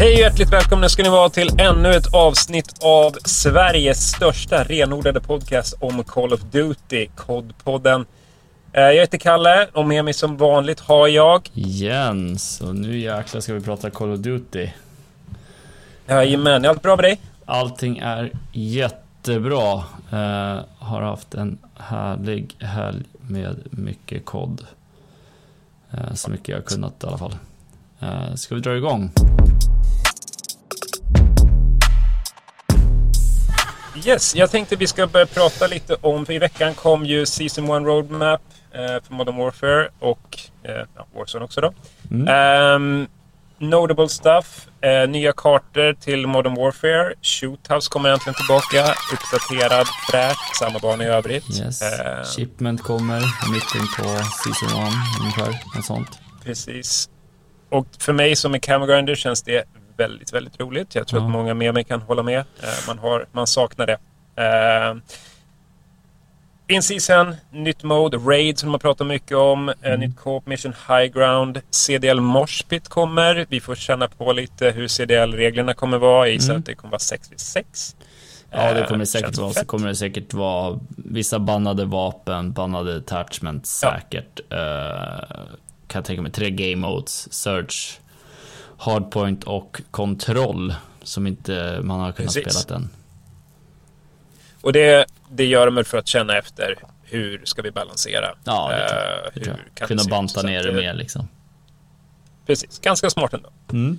Hej och hjärtligt välkomna ska ni vara till ännu ett avsnitt av Sveriges största renodlade podcast om Call of Duty, COD-podden. Eh, Jag heter Kalle och med mig som vanligt har jag... Jens, och nu jäklar ska vi prata Call of Duty. Jajamän, är allt bra med dig? Allting är jättebra. Eh, har haft en härlig helg med mycket kod. Eh, så mycket jag kunnat i alla fall. Eh, ska vi dra igång? Yes, jag tänkte vi ska börja prata lite om, för i veckan kom ju Season 1 Roadmap eh, för Modern Warfare och eh, ja, Warzone också då. Mm. Ehm, notable stuff, eh, nya kartor till Modern Warfare. Shoothouse kommer äntligen tillbaka, uppdaterad, fräsch, samma bana i övrigt. Yes. Ehm, Shipment kommer mitten på Season 1 ungefär. Något sånt. Precis. Och för mig som är camgrinder känns det väldigt, väldigt roligt. Jag tror Ja. att många med mig kan hålla med. Eh, man, har, man saknar det. Uh, In-season, nytt mode, Raid som man pratar mycket om, eh, nytt co Mission High Ground, CDL Moshpit kommer. Vi får känna på lite hur CDL-reglerna kommer vara. Jag gissar Mm. att det kommer vara 6 vid 6. Ja, det Eh, kommer det säkert vara. Så kommer det säkert vara vissa bannade vapen, bannade attachments Ja. säkert. Eh, kan jag tänka mig tre game modes, search, hardpoint och kontroll som inte man har kunnat Precis. spela än. Och det, det gör de för att känna efter hur ska vi balansera? Ja, det tror Eh, jag. Det Kunna banta ner det mer liksom. Precis, ganska smart ändå. Mm.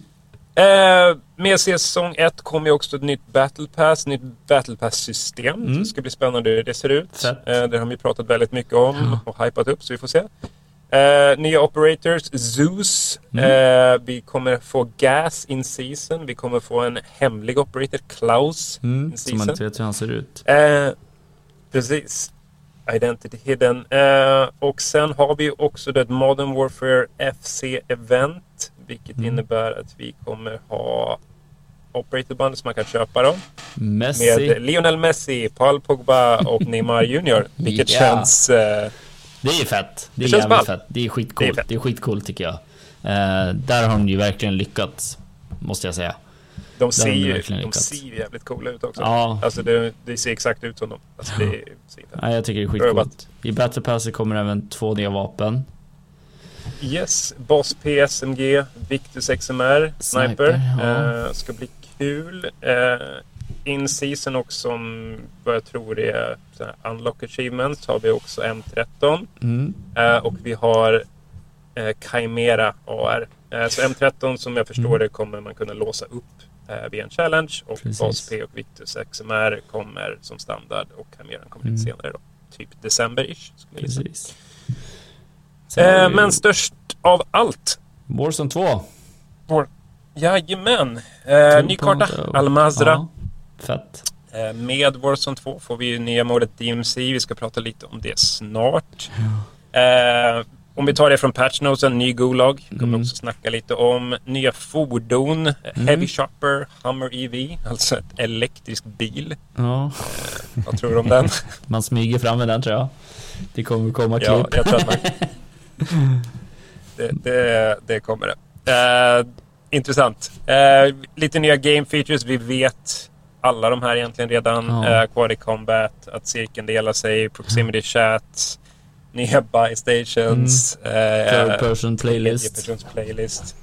Eh, med säsong 1 kommer ju också ett nytt Battle Pass, nytt Battle Pass-system. Mm. Det ska bli spännande hur det ser ut. Eh, det har vi pratat väldigt mycket om och hypat upp, så vi får se. Eh, nya operators, Zeus. Mm. Eh, vi kommer få Gas in season. Vi kommer få en hemlig operator, Klaus. Mm. Så man inte vet hur han ser ut. Eh, precis. Identity hidden. Eh, och sen har vi också det Modern Warfare FC-event. Vilket Mm. innebär att vi kommer ha operator band som man kan köpa dem. Messi. Med Lionel Messi, Paul Pogba och Neymar Jr. Vilket Ja. känns... Det är fett. Det är Det känns jävligt ball. fett. Det är Det är skitcoolt. Det är skitcoolt tycker jag. Eh, där har de ju verkligen lyckats. Måste jag säga. de ser ju de ser jävligt coola ut också. Ja. Alltså det, det ser exakt ut som dem. Alltså det är. Ja, jag tycker det är skitcoolt. I Battle Pass kommer även två nya vapen. Yes, Boss PSMG, Victus XMR, Sniper. Sniper, ja. Eh, ska bli kul. Eh, in season också, som vad jag tror är Unlock Achievements, har vi också M13. Mm. Eh, och vi har eh, Chimera AR. Eh, så M13 som jag förstår Mm. det kommer man kunna låsa upp eh, via en challenge. Och Precis. Boss P och Victus XMR kommer som standard och Chimera kommer lite Mm. senare då. Typ december-ish. Precis. Eh, vi men störst av allt Warzone 2. Jajamän. Eh, ny karta. 2.0. Almazra. Ja, fett. Eh, med Warzone 2 får vi ju nya modet DMC. Vi ska prata lite om det snart. Eh, om vi tar det från patchnoten, ny Gulag. kommer Mm. också snacka lite om. Nya fordon. eh, Heavy Chopper, Hummer EV. Alltså ett elektrisk bil. Ja, Vad tror du om den? man smyger fram med den tror jag. Det kommer komma klipp. ja, jag tror att man... det, det, det kommer det. Eh, intressant. Eh, lite nya game features. Vi vet alla de här egentligen redan. Ja. Eh, Aquatic Combat, att cirkeln delar sig, Proximity Chat, nya buy stations. Mm. Third Eh, person playlist. playlist.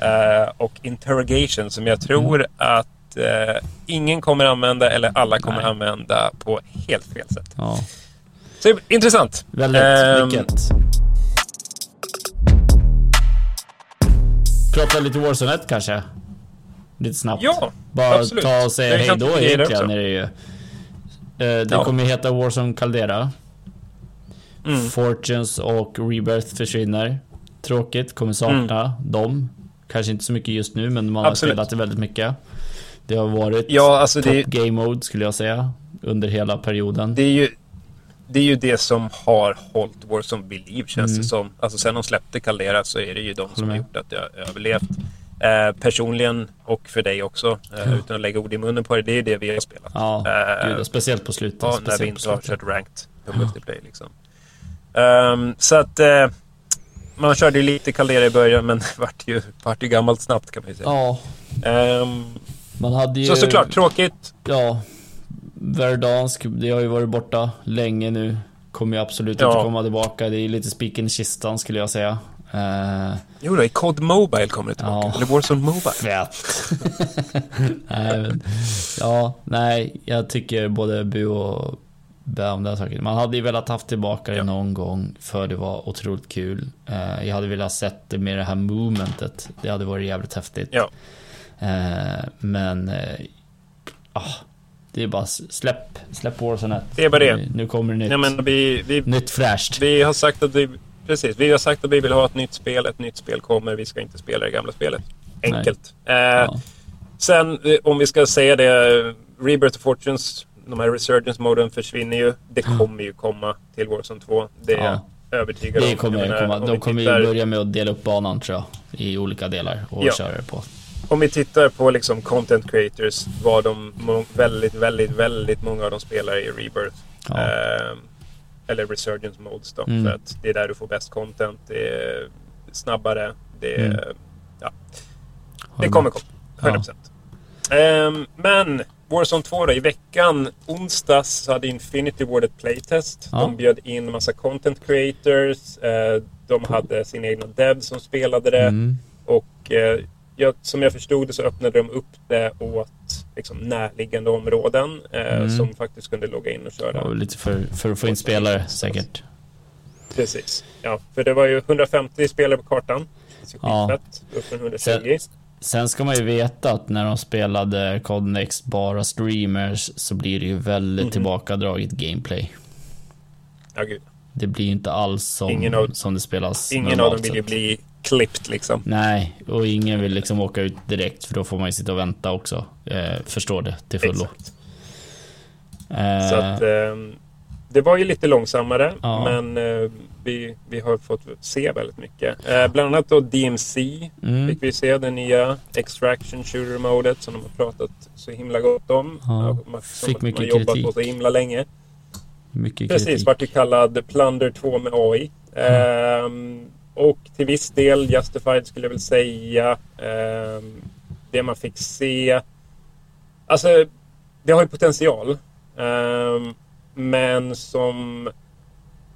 Eh, och Interrogation som jag tror att eh, ingen kommer använda eller alla kommer Nej. använda på helt fel sätt. Ja, Så intressant. väldigt. Ehm, Vilket? Prata lite Warzone 1 kanske? Lite snabbt. Ja, Bara absolut. ta och säga hej då egentligen är det ju. Eh, Det Ja. kommer ju heta Warzone Caldera. Mm. Fortunes och Rebirth försvinner. Tråkigt, kommer sakna dem. Kanske inte så mycket just nu, men man har Mm. Absolut. spelat det väldigt mycket. Det har varit Ja, alltså top det, game mode skulle jag säga. Under hela perioden. det är ju det är ju det som har hållit Warzone liv känns Mm. det som. Alltså sen de släppte Caldera så är det ju de som har gjort att det har överlevt. Eh, personligen och för dig också, eh, utan att lägga ord i munnen på det, det är det vi har spelat. Ja, Eh, gud, speciellt på slutet. Ja, när vi inte har kört ranked på multiplayer liksom. Ehm, så att eh, man körde ju lite Caldera i början men vart ju, vart ju gammalt snabbt kan man ju säga. Ja, Ehm, man hade ju... så såklart, tråkigt. Ja, Verdansk, det har ju varit borta länge nu. Kommer ju absolut Ja. inte komma tillbaka. Det är lite spiken i kistan skulle jag säga. Eh, Jo då, i COD Mobile kommer det tillbaka. Ja. Eller Warzone Mobile. fett. nej, men, ja, nej, jag tycker både bu och bä om den saken. Man hade ju velat haft tillbaka det Ja. någon gång för det var otroligt kul. Eh, jag hade velat sett det med det här movementet. Det hade varit jävligt häftigt. Ja. Eh, men ah, det är bara släpp, släpp Warzone 1. Det är bara det. Nu, nu kommer det nytt. Nej, men vi, vi, Nytt fräscht. vi har sagt att vi... Precis, vi har sagt att vi vill ha ett nytt spel. Ett nytt spel kommer. Vi ska inte spela det gamla spelet. Enkelt. Eh, Ja. Sen, eh, om vi ska säga det. eh, Rebirth of Fortunes, de här Resurgence-moden försvinner ju. Det kommer ju komma till Warzone 2. Det är jag Ja. övertygad om. Det kommer Jag ju menar, komma. om De kommer ju tittar- börja med att dela upp banan tror jag. I olika delar och Ja. köra det på. Om vi tittar på liksom content creators, vad de väldigt, väldigt, väldigt många av dem spelar i Rebirth. Ja. Ehm, eller Resurgence Modes då. Mm. För att det är där du får bäst content. Det är snabbare. Det, är, Mm. ja, det kommer komma. 100%. Ehm, men Warzone 2 då. I veckan, onsdags, så hade Infinity Ward ett playtest. Ja. De bjöd in massa content creators. Eh, de hade sina egna devs som spelade det. Mm. Och eh, jag, som jag förstod det så öppnade de upp det åt liksom, närliggande områden eh, Mm. som faktiskt kunde logga in och köra. Och lite för, för att få in spelare säkert. Precis. Ja, för det var ju 150 spelare på kartan. Ja. Upp från 120. Sen, sen ska man ju veta att när de spelade Cod Next bara streamers så blir det ju väldigt Mhm. tillbakadraget gameplay. Ja, gud. Det blir inte alls som, Ingen av- som det spelas Ingen av dem vill ju bli klippt liksom. Nej, och ingen vill liksom åka ut direkt för då får man ju sitta och vänta också. Eh, förstår det till fullo. Eh, Så att, ehm, det var ju lite långsammare, Ja. men eh, vi, vi har fått se väldigt mycket. Eh, bland annat då DMC mm, fick vi se, det nya Extraction Shooter-modet som de har pratat så himla gott om. Ja. Man- som Fick man mycket har jobbat på kritik. så himla länge. mycket Precis, kritik. vart ju kallad Plunder 2 med AI. Ehm, och till viss del Justified skulle jag väl säga. Ehm, det man fick se. Alltså, det har ju potential. Ehm, men som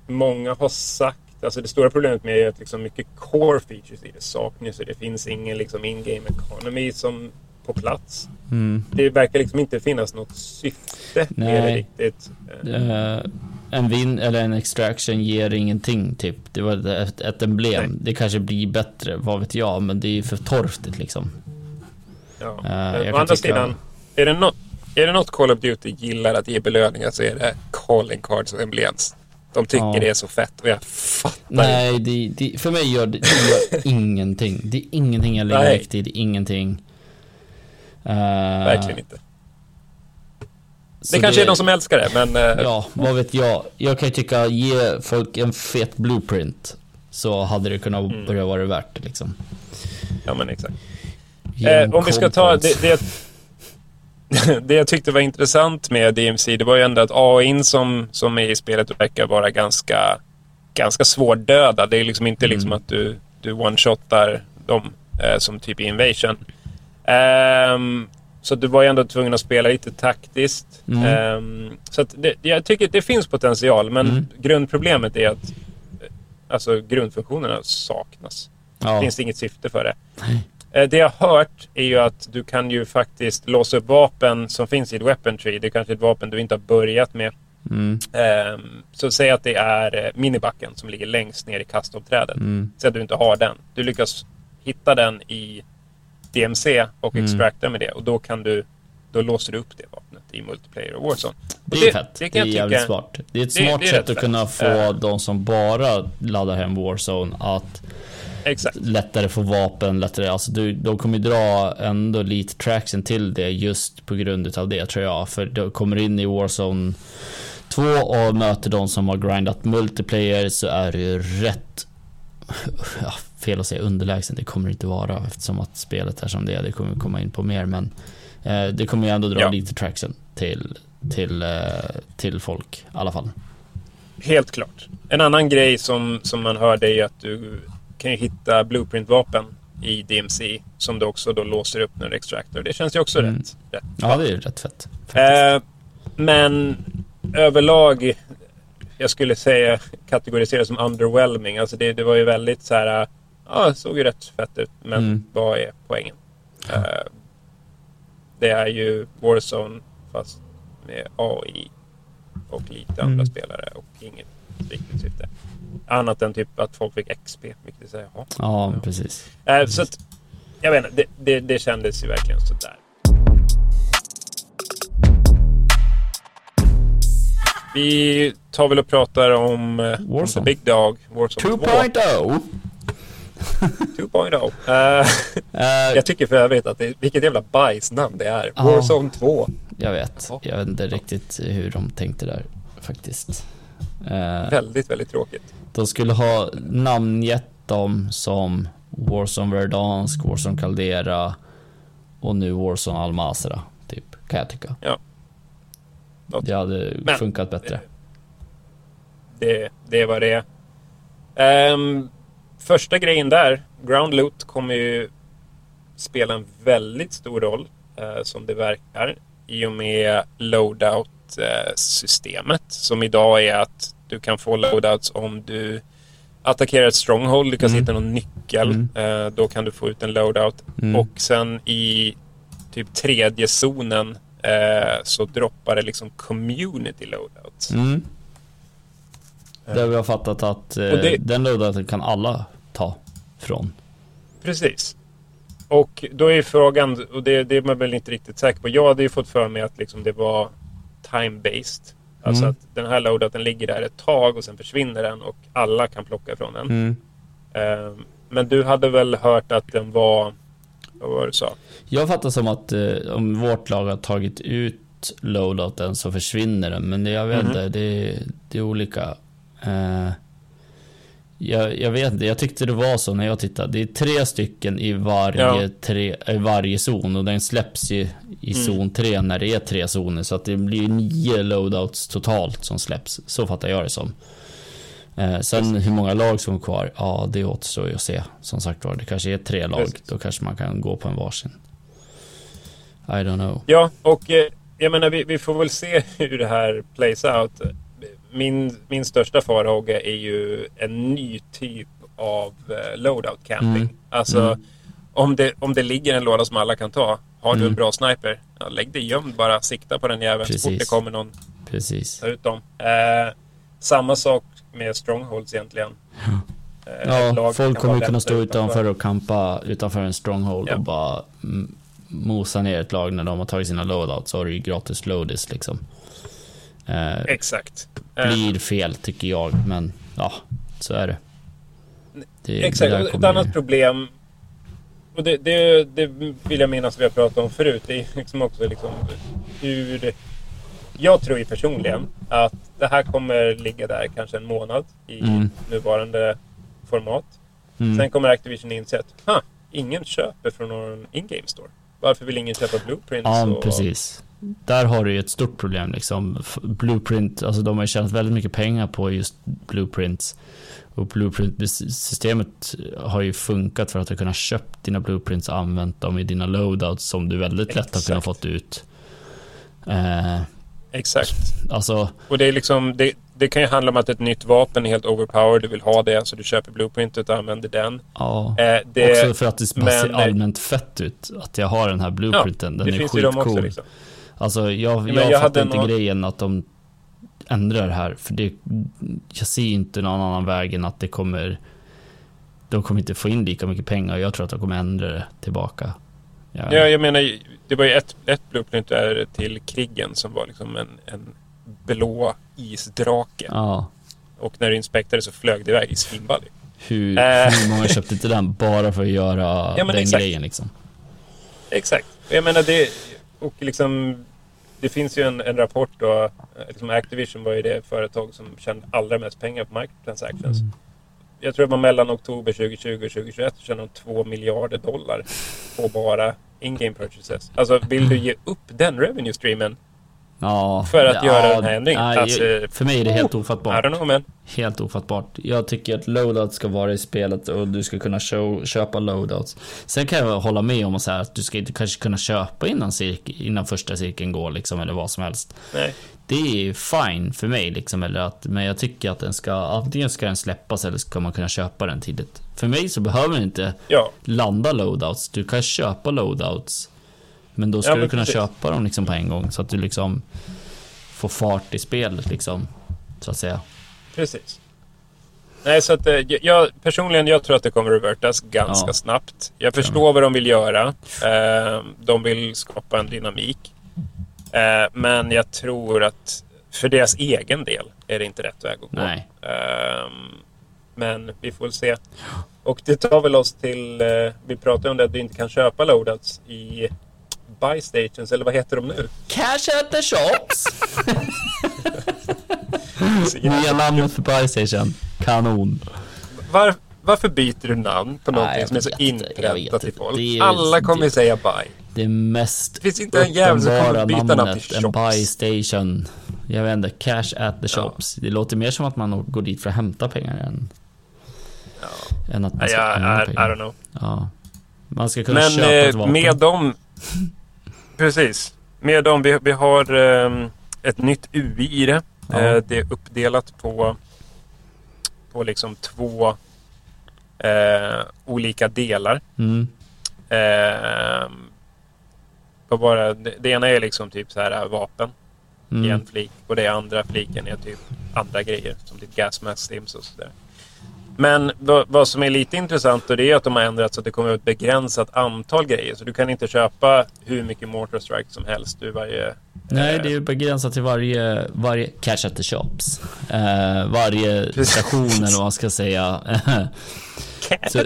många har sagt. Alltså det stora problemet med det är att liksom mycket core features i det saknas. Det finns ingen liksom in-game economy som på plats. Mm. Det verkar liksom inte finnas något syfte med det riktigt. Eh, en win eller en extraction ger ingenting typ. Det var ett, ett emblem. Nej. Det kanske blir bättre, vad vet jag. Men det är ju för torftigt liksom. Ja. Jag å andra sidan, är det, något, är det något Call of Duty gillar att ge belöningar så är det calling cards och emblems. De tycker Ja. det är så fett och jag fattar. Nej, det, det, för mig gör det, det gör ingenting. Det är ingenting jag lägger vikt i. Det är ingenting. Eh, Verkligen inte. Det kanske är de som älskar det, men... eh, Ja, vad vet jag. Jag kan ju tycka, ge folk en fet blueprint. Så hade det kunnat Mm. börja vara värt det liksom. ja, men exakt. Eh, om vi ska ta det, det, det jag tyckte var intressant med DMC, det var ju ändå att AI som, som är i spelet verkar vara ganska, ganska svårdöda. Det är liksom inte liksom Mm. att du, du one-shotar dem eh, som typ i Invasion. Ehm, så du var ju ändå tvungen att spela lite taktiskt. Mm. Ehm, så det, jag tycker att det finns potential, men Mm. grundproblemet är att eh, alltså, grundfunktionerna saknas. Ja. Det finns inget syfte för det. Eh, Det jag har hört är ju att du kan ju faktiskt låsa upp vapen som finns i ett weapon tree. Det är kanske ett vapen du inte har börjat med. Mm, Ehm, Så säg att det är eh, minibacken som ligger längst ner i kastavträdet. mm, Säg att du inte har den. Du lyckas hitta den i DMC och Mm. extracta med det. Och då kan du då låser du upp det vapnet i multiplayer och Warzone. Det Och är fett. Det, Det, är jag jävligt tycka. smart. Det är ett det- smart det sätt att kunna få Eh. de som bara laddar hem Warzone att Exakt. lättare få vapen, lättare, alltså du, de kommer ju dra ändå lite traction till det just på grund av det tror jag. För du kommer in i Warzone 2 och möter de som har grindat multiplayer så är det ju rätt ja, fel att säga underlägsen, det kommer det inte vara eftersom att spelet är som det är. Det kommer vi komma in på mer men eh, det kommer ju ändå dra Ja. lite traction till, till, eh, till folk i alla fall. Helt klart. En annan grej som, som man hörde är att du kan ju hitta blueprint-vapen i DMC som du också då låser upp när du extractor. Det känns ju också Mm. rätt, rätt. Ja, det är ju rätt fett. Eh, men överlag, jag skulle säga kategorisera som underwhelming. Alltså det, det var ju väldigt så här, ja, det såg ju rätt fett ut, men Mm. vad är poängen? Eh, det är ju Warzone fast med AI och lite andra Mm. spelare och inget riktigt syfte. Annat än typ att folk fick XP, vilket är så här, jaha. Ja, precis. Eh, så att, jag vet inte, det, det, det kändes ju verkligen sådär. Vi tar väl och pratar om, eh, om The Warzone. Big Dog, Warzone 2 2.0! 2.0. Eh, Eh, jag tycker för övrigt att det, vilket jävla bajsnamn det är. Ja. Warzone 2. jag vet. Ja. Jag vet inte riktigt hur de tänkte där faktiskt. Eh, Väldigt, väldigt tråkigt. de skulle ha namngett dem som Warzone Verdansk, Warzone Caldera och nu Warzone Almazra, typ, kan jag tycka. Ja. Det hade Men- funkat bättre. Det, det var det. Ehm, första grejen där, Ground Loot kommer ju spela en väldigt stor roll eh, som det verkar i och med loadout-systemet som idag är att du kan få loadouts om du attackerar ett stronghold, lyckas Mm. hitta någon nyckel. Mm. Eh, då kan du få ut en loadout. Mm. Och sen i typ tredje zonen eh, så droppar det liksom community loadouts. Mm. Där vi har fattat att eh, det- den loadouten kan alla ta från. Precis. Och då är frågan, och det, det är man väl inte riktigt säker på. Jag hade ju fått för mig att liksom det var time-based. Alltså Mm. att den här loadouten ligger där ett tag och sen försvinner den och alla kan plocka ifrån den. Mm. Eh, men du hade väl hört att den var, vad var det du sa? Jag fattar som att eh, om vårt lag har tagit ut loadouten så försvinner den, men det, jag vet Mhm. inte, det, det är olika. Eh, jag, jag vet inte, jag tyckte det var så när jag tittade. Det är tre stycken i varje, Ja. tre, i varje zon och den släpps ju i Mm. zon tre när det är tre zoner. Så att det blir nio loadouts totalt som släpps. Så fattar jag det som. Eh, sen hur många lag som är kvar, ja det återstår ju att se. Som sagt var, det kanske är tre lag. Precis. Då kanske man kan gå på en varsin. I don't know. Ja, och eh, jag menar vi, vi får väl se hur det här plays out. Min, min största farhåga är ju en ny typ av eh, loadout camping. Mm. Alltså Mm. om, det, om det ligger en låda som alla kan ta. Har du Mm. en bra sniper, ja, lägg dig gömd bara. Sikta på den jäveln så fort det kommer någon. Precis. Ta ut dem. Eh, samma sak med strongholds egentligen. Eh, Ja, folk kommer kunna stå utanför och kampa utanför en stronghold Ja. och bara mm, mosa ner ett lag när de har tagit sina loadouts. Så har du ju gratis loadis liksom. Eh, Exakt. Eh, blir fel tycker jag, men ja, så är det. det Exakt, och ett annat problem och det, det, det vill jag minnas vi har pratat om förut. Det är liksom också liksom hur... Jag tror ju personligen att det här kommer ligga där kanske en månad i Mm. nuvarande format. Mm. Sen kommer Activision inse att "Ha, ingen köper från någon in-game store. Varför vill ingen köpa Blueprints? Ja, och- precis. Där har du ju ett stort problem liksom. Blueprint, alltså de har ju tjänat väldigt mycket pengar på just blueprints. Och blueprint-systemet har ju funkat för att du kunnat köpt dina blueprints och använt dem i dina loadouts som du väldigt lätt har kunnat Exakt. fått ut. Eh, Exakt. alltså, Och det, är liksom, det, det kan ju handla om att ett nytt vapen är helt overpowered. Du vill ha det, så du köper Blueprintet och använder den. ja. Eh, det, Också för att det bara ser men- allmänt fett ut. Att jag har den här blueprinten. den det är finns ju de också. skitcool. Liksom. Alltså jag, jag, jag fattar inte nå- grejen att de ändrar det här. För det, jag ser inte någon annan väg än att det kommer de kommer inte få in lika mycket pengar. Jag tror att de kommer ändra det tillbaka. Ja, Ja, jag menar, det var ju ett, ett blueprint där till krigen som var liksom en, en blå isdrake. ja. Och när du inspekterade så flög det iväg i svimball. Hur, Eh. hur många köpte inte den bara för att göra Ja, den exakt. grejen liksom? Exakt. Jag menar det, och liksom, det finns ju en, en rapport då. eh, Liksom Activision var ju det företag som tjänade allra mest pengar på microtransactions. Mm. Jag tror det var mellan oktober 2020 och 2021 så tjänade de 2 miljarder dollar på bara in-game purchases. Alltså vill du ge upp den revenue streamen? Ja, för att ja, göra den här ändringen. Alltså, för mig är det helt I ofattbart. don't know man. Helt ofattbart. Jag tycker att loadout ska vara i spelet och du ska kunna show, köpa loadouts. Sen kan jag hålla med om att, säga att du ska inte kanske kunna köpa innan, cirk, innan första cirkeln går liksom, eller vad som helst. Nej. Det är fine för mig liksom, eller att, men jag tycker att den ska, antingen ska den släppas eller ska man kunna köpa den tidigt. För mig så behöver den inte Ja, landa loadouts. Du kan köpa loadouts. Men då ska Ja, du men kunna precis. köpa dem liksom på en gång så att du liksom får fart i spelet liksom. Så att säga. precis. Nej, så att eh, jag personligen, jag tror att det kommer revertas ganska Ja. snabbt. Jag förstår vad de vill göra. Eh, de vill skapa en dynamik. Eh, men jag tror att för deras egen del är det inte rätt väg att gå. Nej. Men vi får väl se. Och det tar väl oss till... vi pratade om det att vi inte kan köpa loadouts i buy stations, eller vad heter de nu? Cash at the shops! Nya namnet för Playstation. Kanon. Var, varför byter du namn på någonting som är så inpräntat i folk? Det är- Alla kommer det- säga buy. Det mest Det finns inte en jävel som kommer byta namn till en shops. buy station. Jag vet inte, cash at the shops. Det låter mer som att man går dit för att hämta pengar än, än att man ska använda I, I pengar. don't know. Ja. Man ska kunna Men köpa ett eh, vapen. med dem... Precis. Med dem, vi, vi har ehm, ett nytt UI i det. Ja. Eh, det är uppdelat på, på liksom två eh, olika delar. Mm. Eh, vad var det? Det, ena är liksom typ så här äh, vapen i Mm. en flik och det andra fliken är typ andra grejer som typ gas mask stims och sådär. Men vad, som är lite intressant och det är att de har ändrat så att det kommer ett begränsat antal grejer. Så du kan inte köpa hur mycket Mortar Strike som helst ur varje... Nej, eh, det är begränsat till varje, varje cash at the shops. Eh, varje Precis. station eller vad man ska säga. Så,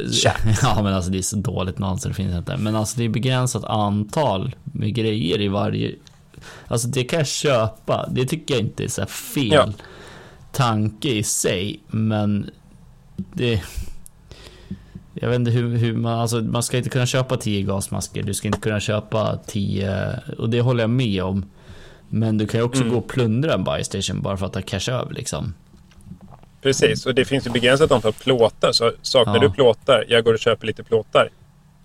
ja men alltså det är så dåligt namn så det finns inte. Men alltså det är begränsat antal med grejer i varje. Alltså det kan jag köpa. Det tycker jag inte är så här fel Ja. tanke i sig. Men det... Jag vet inte hur, hur man, alltså man ska inte kunna köpa 10 gasmasker. Du ska inte kunna köpa 10, och det håller jag med om. Men du kan ju också Mm. gå och plundra en buy station bara för att ha cash över liksom. Precis, och det finns ju begränsat antal plåtar. Så saknar Ja. du plåtar, jag går och köper lite plåtar,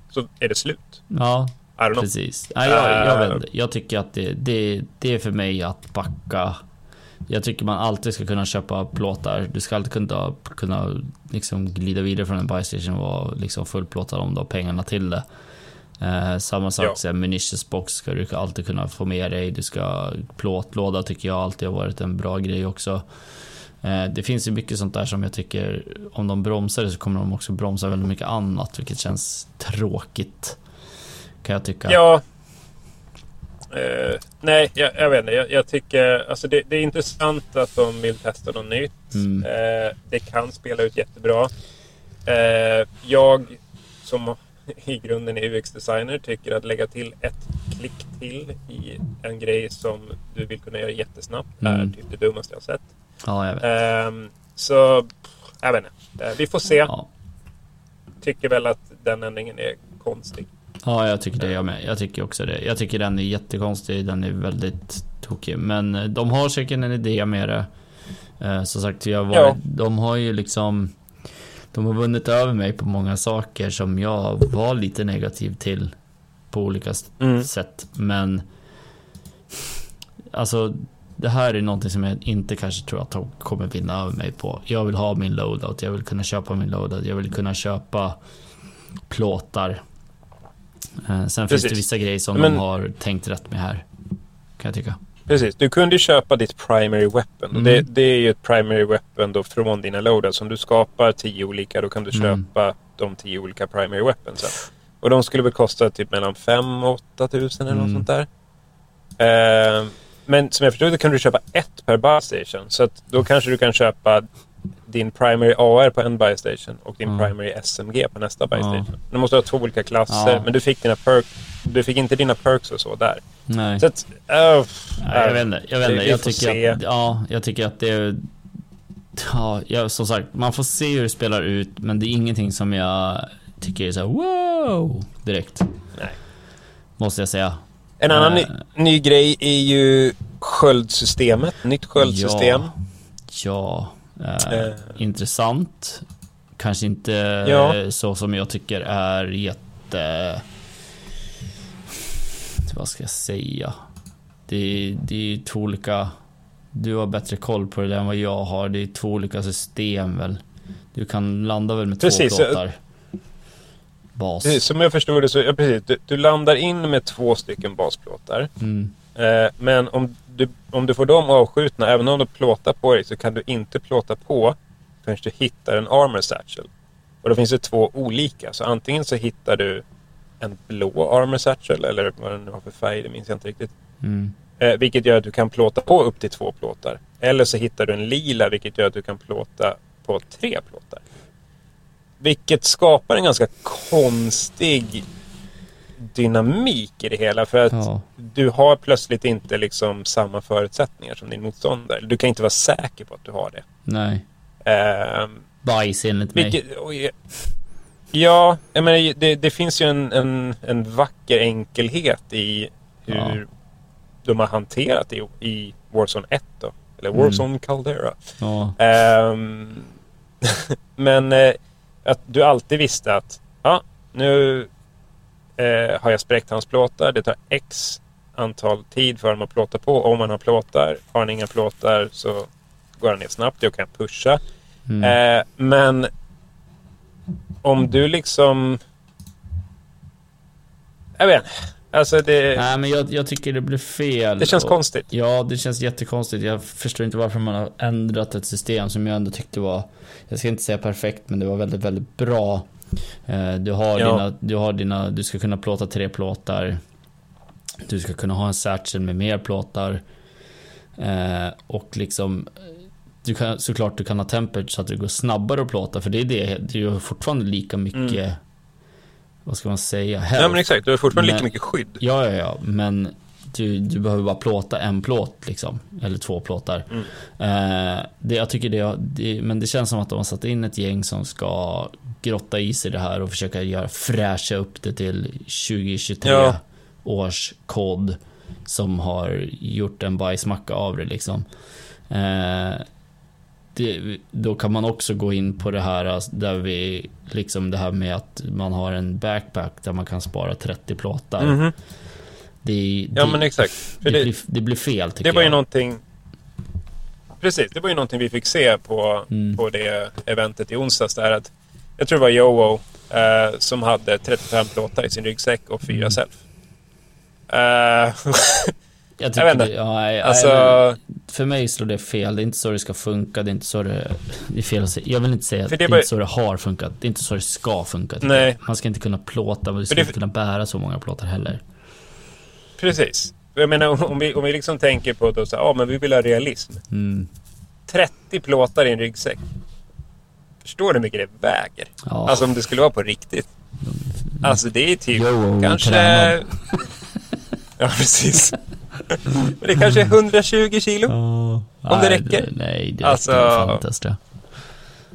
så är det slut. Ja. Precis. Nej, jag, jag, Äh. vet inte. jag tycker att det, det, det är för mig att backa. Jag tycker man alltid ska kunna köpa plåtar. Du ska alltid kunna, kunna liksom glida vidare från en buy station och vara liksom fullplåtad om du har pengarna till det. Eh, samma sak, Ja. så här, munitions box ska du alltid kunna få med dig. Du ska, plåtlåda tycker jag alltid har varit en bra grej också. Eh, det finns ju mycket sånt där som jag tycker, om de bromsar det så kommer de också bromsa väldigt mycket annat, vilket känns tråkigt. Kan jag tycka. Ja. Eh, nej, jag, jag vet inte. Jag, jag tycker alltså det, det är intressant att de vill testa något nytt. Mm. Eh, det kan spela ut jättebra. Eh, jag som i grunden är UX-designer tycker att lägga till ett klick till i en grej som du vill kunna göra jättesnabbt är Mm. typ det dummaste jag sett. Ja, jag vet. Ehm, så, pff, jag vet inte. Eh, vi får se. Ja. Tycker väl att den ändringen är konstig. Ja, jag tycker det jag med. Jag tycker också det. Jag tycker den är jättekonstig. Den är väldigt tokig. Men eh, de har säkert en idé med det. Eh, som sagt, jag var, Ja. de har ju liksom... De har vunnit över mig på många saker som jag var lite negativ till. På olika Mm. sätt. Men... Alltså, det här är någonting som jag inte kanske tror att de kommer vinna över mig på. Jag vill ha min loadout, jag vill kunna köpa min loadout, jag vill kunna köpa plåtar. Eh, sen finns det Precis. vissa grejer som Men- de har tänkt rätt med här. Kan jag tycka. Precis, du kunde ju köpa ditt primary weapon. Mm. Det, det är ju ett primary weapon då från dina loadouts. Om du skapar tio olika då kan du Mm. köpa de tio olika primary weaponsen. Och de skulle väl kosta typ mellan 5 och 8 tusen eller något Mm. sånt där. Eh, men som jag förstod det kan du köpa ett per buy station. Så att då kanske du kan köpa din primary AR på en buy station och din Mm. primary SMG på nästa buy Ja. station. Du måste ha två olika klasser Ja. men du fick, dina perk, du fick inte dina perks och så där. Nej. Så att, uh, Nej, jag vet inte. Jag, vet inte. jag tycker att, ja, jag tycker att det är... Ja, jag, som sagt, man får se hur det spelar ut, men det är ingenting som jag tycker är så här, wow direkt. Nej. Måste jag säga. En annan ny, Eh. ny grej är ju Sköldsystemet, nytt sköldsystem. Ja, ja eh, Eh. intressant. Kanske inte Ja. så som jag tycker är jätte... Vad ska jag säga? Det, det är två olika... Du har bättre koll på det än vad jag har. Det är två olika system väl. Du kan landa väl med Precis, två plåtar. Bas. Precis, Som jag förstår det så, ja, precis, du, du landar in med två stycken basplåtar. Mm. Eh, men om du, om du får dem avskjutna, även om du plåtar på dig, så kan du inte plåta på förrän du hittar en armor satchel. Och då finns det två olika. Så antingen så hittar du en blå armor satchel, eller vad den nu har för färg, det minns jag inte riktigt. Mm. Eh, vilket gör att du kan plåta på upp till två plåtar. Eller så hittar du en lila, vilket gör att du kan plåta på tre plåtar. Vilket skapar en ganska konstig dynamik i det hela. För att Ja. du har plötsligt inte liksom samma förutsättningar som din motståndare. Du kan inte vara säker på att du har det. Nej. Ehm, Bajs enligt mig. vilket, oj, ja, jag menar, det, det finns ju en, en, en vacker enkelhet i hur Ja. de har hanterat det i, i Warzone 1 då. Eller Mm. Warzone Caldera. Ja. Ehm, men eh, att du alltid visste att ja, nu eh, har jag spräckt hans plåtar. Det tar X antal tid för honom att plåta på. Om han har plåtar. Har han inga plåtar så går han ner snabbt. Jag kan pusha. Mm. Eh, men om du liksom... Jag vet. Alltså det, Nej, men jag, jag tycker det blir fel. det känns Och- konstigt. Ja, det känns jättekonstigt. Jag förstår inte varför man har ändrat ett system som jag ändå tyckte var, jag ska inte säga perfekt, men det var väldigt, väldigt bra. Eh, Du har, Ja. dina, du har dina, du ska kunna plåta tre plåtar. Du ska kunna ha en satchel med mer plåtar. Eh, och liksom, du kan, såklart du kan ha tempert så att det går snabbare att plåta, för det är det, är ju fortfarande lika mycket, vad ska man säga, Mm. Ja men exakt, du har fortfarande Men- lika mycket skydd. Ja, ja, ja, men du, du behöver bara plåta en plåt liksom. Eller två plåtar. Mm. Eh, det, jag tycker det, det, men det känns som att de har satt in ett gäng som ska grotta i sig det här och försöka göra, fräscha upp det till 2023 Ja. års kod. Som har gjort en bajsmacka av det liksom. Eh, det, då kan man också gå in på det här alltså, där vi, liksom det här med att man har en backpack där man kan spara 30 plåtar. Mhm. Det, Ja det, men exakt. Det, det, blir, det blir fel tycker det var ju jag. någonting... Precis, det var ju någonting vi fick se på, Mm. på det eventet i onsdags. Där att, jag tror det var Jowo eh, som hade 35 plåtar i sin ryggsäck och fyra Mm. self. Eh, Jag jag tycker vet inte. ja, nej, alltså, men för mig slår det fel. Det är inte så det ska funka. Det är inte så det... Det är fel att säga. Jag vill inte säga att det, är var- inte så det har funkat. Det är inte så det ska funka. Nej. jag. Man ska inte kunna plåta, du ska det- inte kunna bära så många plåtar heller. Precis. Jag menar om- vi, om vi liksom tänker på att ja, men vi vill ha realism. Mm. 30 plåtar i en ryggsäck. Förstår du hur mycket det väger? Ja. Alltså om det skulle vara på riktigt. Alltså det är typ Jo, kanske... ja, precis. Men det kanske är 120 kilo? Om det räcker? Nej, det Alltså- räcker fan inte det.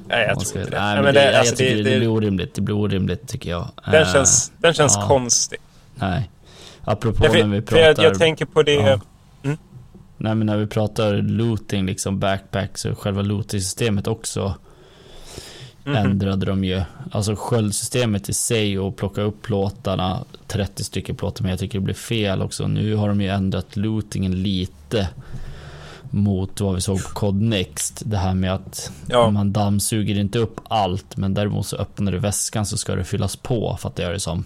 Nej, jag tror inte det. Nej, men det, alltså, jag det, det, blir orimligt. Det blir orimligt tycker jag. den, Eh, känns, den känns ja. konstig. Nej. Apropå Därför, när vi för jag, pratar... jag tänker på det... Ja. Mm. Nej men när vi pratar looting, liksom backpacks och själva looting-systemet också Mhm. ändrade de ju. Alltså sköldsystemet i sig och plocka upp plåtarna, 30 stycken plåtar, men jag tycker det blir fel också. Nu har de ju ändrat lootingen lite mot vad vi såg på Cod Next. Det här med att Ja. man dammsuger inte upp allt, men däremot så öppnar du väskan så ska det fyllas på, fattar jag det som.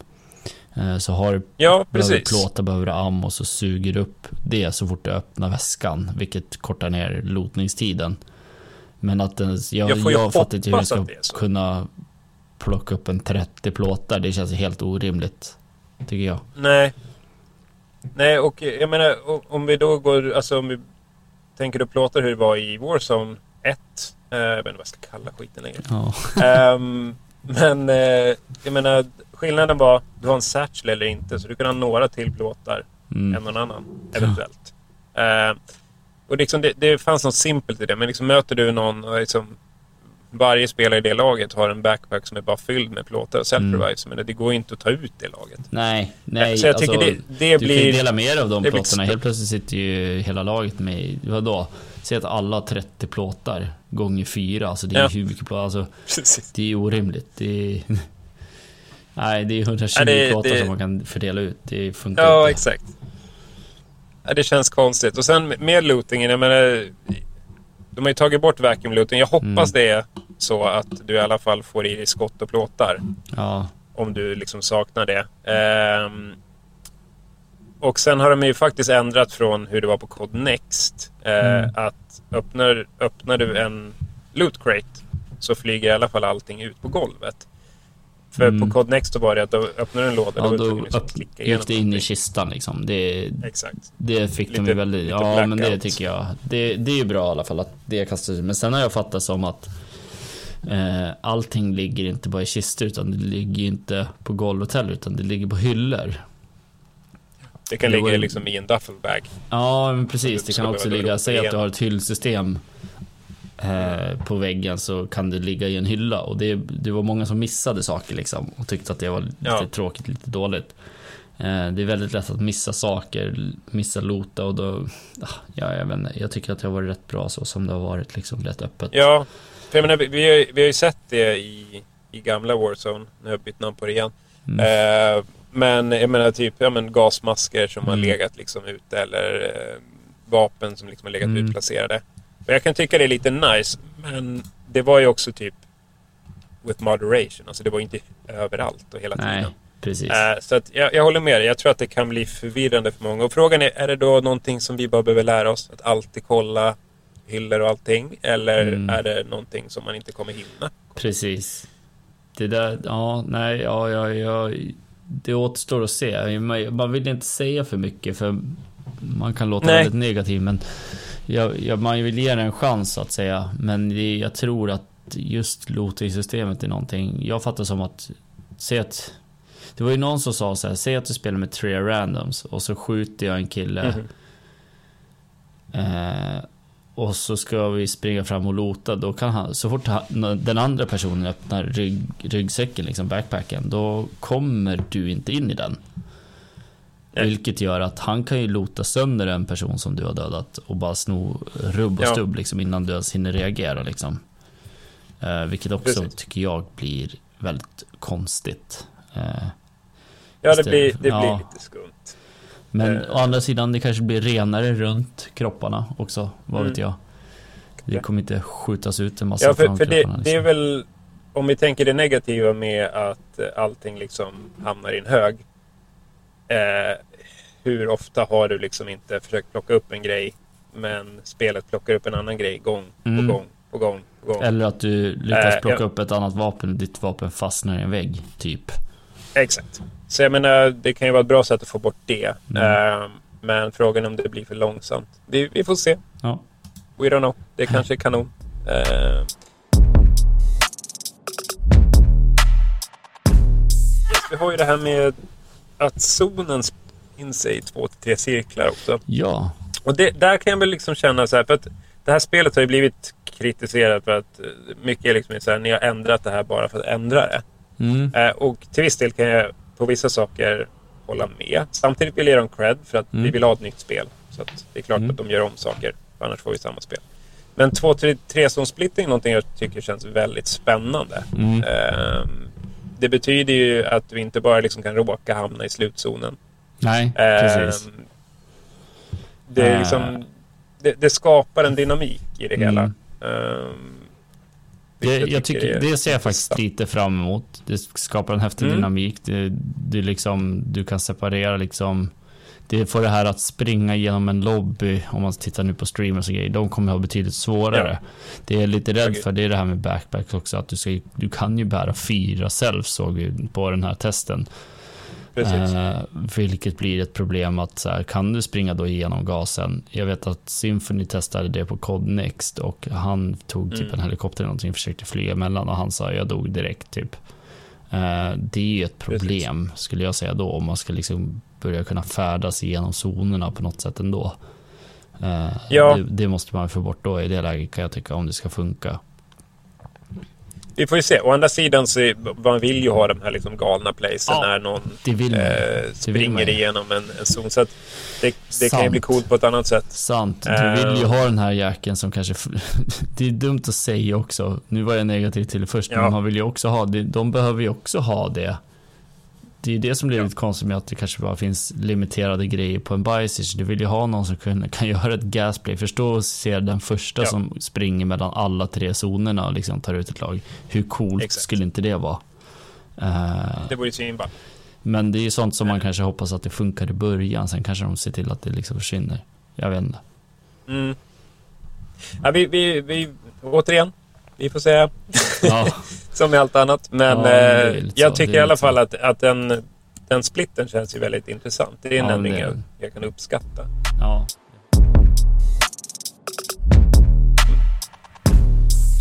Eh, Så har du Ja, Behöver plåta, behöver ammo så suger du upp det så fort du öppnar väskan, vilket kortar ner lotningstiden. Men att den, jag, Jag jag fattar inte hur du ska kunna plocka upp en 30 plåtar. Det känns helt orimligt, tycker jag. Nej. Nej, och jag menar om vi då går... Alltså om vi tänker då plåtar hur det var i Warzone 1. Eh, jag vet inte vad jag ska kalla skiten längre. Ja, Ehm, men eh, jag menar, skillnaden var du har en satchel eller inte. Så du kan ha några till plåtar mm. än någon annan, eventuellt. Ehm, och liksom det, det fanns något simpelt i det. Men liksom möter du någon och liksom varje spelare i det laget har en backpack som är bara fylld med plåtar och self-revives. Mm. Men det går inte att ta ut det laget. Nej, nej. Så jag tycker alltså, det, det du blir... kan ju dela med dig av de plåtarna. Helt plötsligt sitter ju hela laget med vadå? Säg att alla har 30 plåtar gånger fyra. Alltså det är Ja. ju hur mycket plåtar. Alltså, Precis. det är orimligt. Det är... Nej, det är 120 Ja, det- plåtar det- som man kan fördela ut. Det funkar Ja, inte. exakt. Ja, det känns konstigt. Och sen med lootingen, jag menar... De har ju tagit bort vacuum looting. Jag hoppas det är så att du i alla fall får i dig skott och plåtar. Ja, Om du liksom saknar det. Ehm, och sen har de ju faktiskt ändrat från hur det var på Code Next. Eh, Mm. Att öppnar, öppnar du en loot crate så flyger i alla fall allting ut på golvet. För Mm. på Code Next var det att då öppnar du en låda ja då då liksom upp, klicka igenom det in i kistan liksom. Det, Exakt. det fick de Lite- ju väldigt... Ja, men det tycker jag. Det, det är ju bra i alla fall att det kastas ut. Men sen har jag fattat som att eh, allting ligger inte bara i kistor utan det ligger inte på golvet heller utan det ligger på hyllor. Det kan Det ligga liksom i en duffelbag. Ja, men precis. Det kan också ligga, säg att du har ett hyllsystem eh, på väggen så kan det ligga i en hylla och det, det var många som missade saker liksom och tyckte att det var lite Ja. tråkigt, lite dåligt. Eh, det är väldigt lätt att missa saker, missa lota och då, ah, ja, jag vet inte, jag tycker att det har varit rätt bra så som det har varit liksom rätt öppet. Ja, för jag menar, vi, har, vi har ju sett det i, i gamla Warzone. Nu har jag bytt namn på det igen. Mm. Eh, men jag menar typ ja, men gasmasker som har Mm. legat liksom ute eller eh, vapen som liksom har legat Mm. utplacerade. Och jag kan tycka det är lite nice, men det var ju också typ with moderation. Alltså det var inte överallt och hela Nej, tiden. precis. Eh, så att jag, jag håller med dig. Jag tror att det kan bli förvirrande för många. Och frågan är, är det då någonting som vi bara behöver lära oss? Att alltid kolla hyllor och allting? Eller Mm. är det någonting som man inte kommer hinna? Precis. Det där, ja, nej, ja, ja, ja, det återstår att se. Man, vill inte säga för mycket för man kan låta Nej. väldigt negativ, men jag, jag, man vill ge det en chans så att säga. Men det, jag tror att just looting-systemet är någonting, jag fattar som att, säg att, det var ju någon som sa så här, säg att du spelar med tre randoms och så skjuter jag en kille Mhm. Eh, och så ska vi springa fram och lota. Då kan han, så fort han, den andra personen öppnar rygg, ryggsäcken, liksom backpacken, då kommer du inte in i den. Nej. Vilket gör att han kan ju lota sönder en person som du har dödat och bara sno rubb och Ja. stubb liksom, innan du ens hinner reagera. Liksom. Eh, vilket också Precis. tycker jag blir väldigt konstigt. Eh, Ja, det blir, det ja. blir lite skumt. Men Eh. å andra sidan, det kanske blir renare runt kropparna också. Vad Mm. vet jag. Det kommer inte skjutas ut en massa Ja, för, för det, kropparna. det är liksom. väl... Om vi tänker det negativa med att eh, allting liksom hamnar i en hög. Eh, hur ofta har du liksom inte försökt plocka upp en grej men spelet plockar upp en annan grej gång på Mm. gång på gång på gång. Eller att du lyckas Eh, plocka ja. upp ett annat vapen och ditt vapen fastnar i en vägg, typ. Exakt. Så jag menar, det kan ju vara ett bra sätt att få bort det. Mm. Eh, men frågan är om det blir för långsamt. Vi, vi får se. Ja. We don't know. Det kanske är kanon. Yes, vi har ju det här med att zonen in sig i två till tre cirklar också. Ja. Och det, där kan jag väl liksom känna så här, för att det här spelet har ju blivit kritiserat för att eh, mycket är liksom så här, ni har ändrat det här bara för att ändra det. Mm. Eh, och till viss del kan jag på vissa saker hålla med. Samtidigt vill jag ge dem cred för att Mm. vi vill ha ett nytt spel. Så det är klart Mm. att de gör om saker. För annars får vi samma spel. Men 2-3 splitting är någonting jag tycker känns väldigt spännande. Mm. Ehm, det betyder ju att du inte bara liksom kan råka hamna i slutzonen. Nej, Ehm, precis. det, Äh. liksom, det, det skapar en dynamik i det hela. Det, jag tycker, det ser jag faktiskt lite fram emot. Det skapar en häftig Mm. dynamik. Det, det liksom, du kan separera liksom. Det får det här att springa genom en lobby, om man tittar nu på streamers och grejer, de kommer ha betydligt svårare. Det jag är lite rädd för, det är det här med backpacks också, att du, ska, du kan ju bära fyra self såg vi på den här testen. Precis. Eh, vilket blir ett problem att så här, kan du springa då igenom gasen? Jag vet att Symphony testade det på Cod Next och han tog typ Mm. en helikopter eller någonting och försökte flyga emellan och han sa jag dog direkt typ. Eh, det är ju ett problem skulle jag säga då om man ska liksom börja kunna färdas igenom zonerna på något sätt ändå. Eh, Ja. det, det måste man få bort då i det läget kan jag tycka om det ska funka. Vi får ju se. Å andra sidan så man vill ju ha de här liksom galna placen Ja, när någon eh, springer igenom en, en zon. Så det, det kan ju bli coolt på ett annat sätt. Sant. Du Eh. vill ju ha den här jäkeln som kanske... det är dumt att säga också. Nu var jag negativ till det först, Ja. men man vill ju också ha det. De behöver ju också ha det. Det är ju det som blir Ja. lite konstigt med att det kanske bara finns limiterade grejer på en biosage. Du vill ju ha någon som kan, kan göra ett gasplay. Förstå och se den första Ja. som springer mellan alla tre zonerna och liksom tar ut ett lag. Hur coolt Exakt. skulle inte det vara? Eh, Det vore svinball. men det är ju sånt som man kanske hoppas att det funkar i början. Sen kanske de ser till att det liksom försvinner. Jag vet inte. Mm. Ja, vi, vi, vi, återigen, vi får säga Ja. som med allt annat. Men Ja, eh, jag så, tycker i alla fall att, att den, den splitten känns ju väldigt intressant. Det är en Ja, ändring jag, jag kan uppskatta. Ja.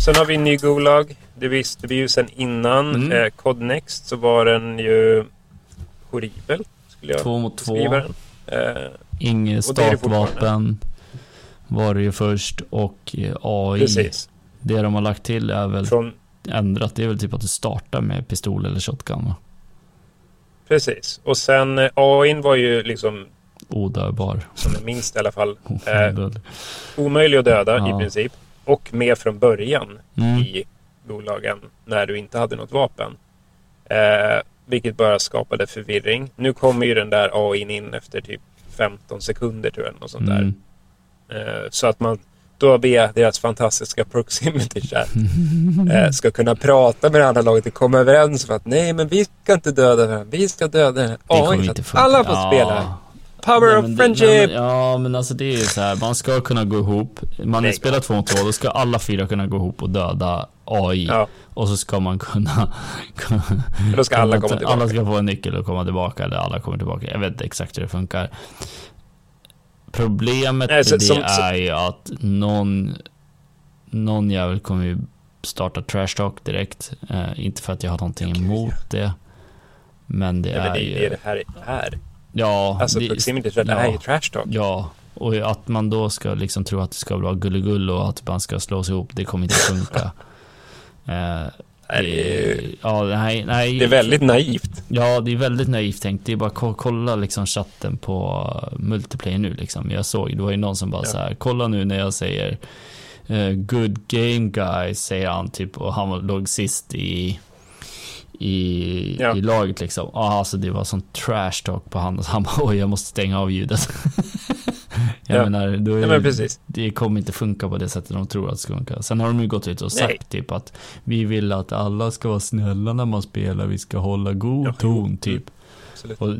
Sen har vi en ny Gulag. Det visste vi ju sen innan. Mm. Eh, Cod Next så var den ju horribel. Skulle jag Två mot två. den. Eh, Inget startvapen var det ju först och eh, AI. precis. Det de har lagt till är väl Från, ändrat. Det är väl typ att du startar med pistol eller shotgun va? precis. Och sen eh, AIn var ju liksom, Odödbar. som jag minns det i alla fall, eh, omöjlig att döda Ja. i princip. Och med från början Mm. i bolagen när du inte hade något vapen. Eh, vilket bara skapade förvirring. Nu kommer ju den där AIn in efter typ 15 sekunder tror jag. Något sånt där. Mm. Eh, så att man då via deras fantastiska proximity chat eh, ska kunna prata med det andra laget och komma överens om att nej men vi ska inte döda varandra. Vi ska döda den så funka. alla får Ja. spela. Power Nej, of det- friendship! nej, men- Ja, men alltså det är ju så här. Man ska kunna gå ihop. Man Nej, spelar två mot två, då ska alla fyra kunna gå ihop och döda AI. Ja, Och så ska man kunna... för då ska alla komma tillbaka. Alla ska få en nyckel och komma tillbaka, eller alla kommer tillbaka. Jag vet inte exakt hur det funkar. Problemet Nej, så- med det som- så- är ju att någon, någon jävel kommer ju starta trash talk direkt. Eh, inte för att jag har någonting Ja, gud, emot det. Men det Nej, men är det ju... är det det här är. Ja, Alltså det, proximity chat ja. är ju trash talk. Ja, och att man då ska liksom tro att det ska vara gullegull och att man ska slås ihop, det kommer inte funka. Eh, Ja, nej, nej. det är väldigt naivt. Ja, det är väldigt naivt tänkt. Det är bara att ko- kolla liksom chatten på uh, multiplayer nu liksom. Jag såg, det var ju någon som bara Ja. så här, kolla nu när jag säger eh, good game guys, säger han typ, och han låg sist i i, Ja. i laget liksom. Ja, alltså det var sån trash talk på han. Han bara, oj, jag måste stänga av ljudet. jag Ja. menar, då är Ja, men precis. det kommer inte funka på det sättet de tror att det ska funka. Sen har de ju gått ut och sagt Nej. typ att vi vill att alla ska vara snälla när man spelar, vi ska hålla god Ja, ton typ. Absolut. Och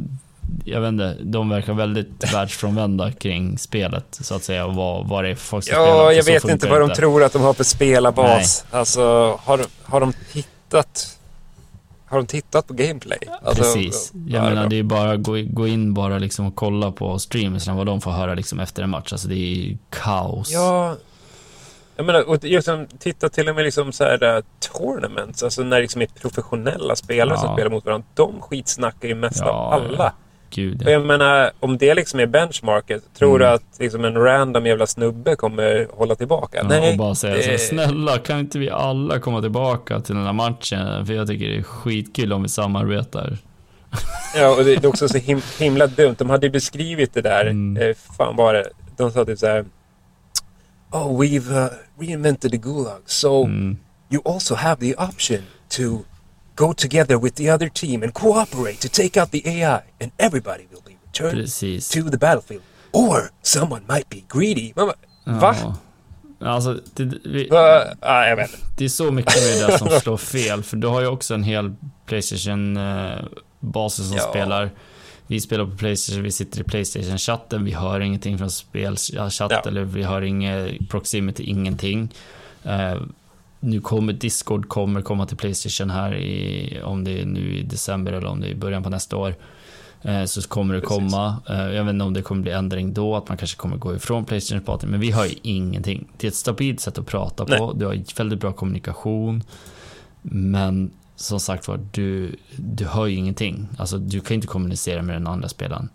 jag vet inte, de verkar väldigt världsfrånvända kring spelet så att säga och vad, vad det är för folk som spelar. Ja, jag vet inte vad de tror att de har för spelarbas. Alltså, har, har de tittat? Har de tittat på gameplay? Alltså, Precis. Jag ja, menar det är bara att gå, gå in bara liksom och kolla på streamersna vad de får höra liksom efter en match. Alltså det är kaos. Ja, jag menar, och just som, titta till och med liksom så här, uh, tournaments, alltså när det liksom är professionella spelare som Ja. spelar mot varandra. De skitsnackar ju mest Ja, av alla. Gud Och ja. jag menar, om det liksom är benchmarket, tror Mm. du att liksom en random jävla snubbe kommer hålla tillbaka? Ja, Nej. och bara säga det- så, snälla kan inte vi alla komma tillbaka till den här matchen? För jag tycker det är skitkul om vi samarbetar. Ja, och det är också så him himla dumt. De hade ju beskrivit det där, Mm. eh, fan var det, de sa typ så här. Oh, we've uh, reinvented the Gulag, so Mm. you also have the option to go together with the other team and cooperate to take out the AI, and everybody will be returned Precis. to the battlefield. Or someone might be greedy. Man bara, Va? Ja. Alltså, det, vi, Va? Ah, jag vet det är så mycket med det som slår fel. För du har ju också en hel Playstation-basis som Ja. spelar. Vi spelar på Playstation, vi sitter i Playstation-chatten, vi hör ingenting från spelchatt Ja. eller vi hör inget proximity, ingenting. Eh, nu kommer Discord kommer komma till Playstation här i, om det är nu i december eller om det är i början på nästa år. Eh, så kommer det Precis. komma. Eh, jag vet inte om det kommer bli ändring då, att man kanske kommer gå ifrån Playstation Party, men vi har ju ingenting. Det är ett stabilt sätt att prata på, du har väldigt bra kommunikation, men som sagt var, du, du hör ju ingenting. Alltså, du kan inte kommunicera med den andra spelaren.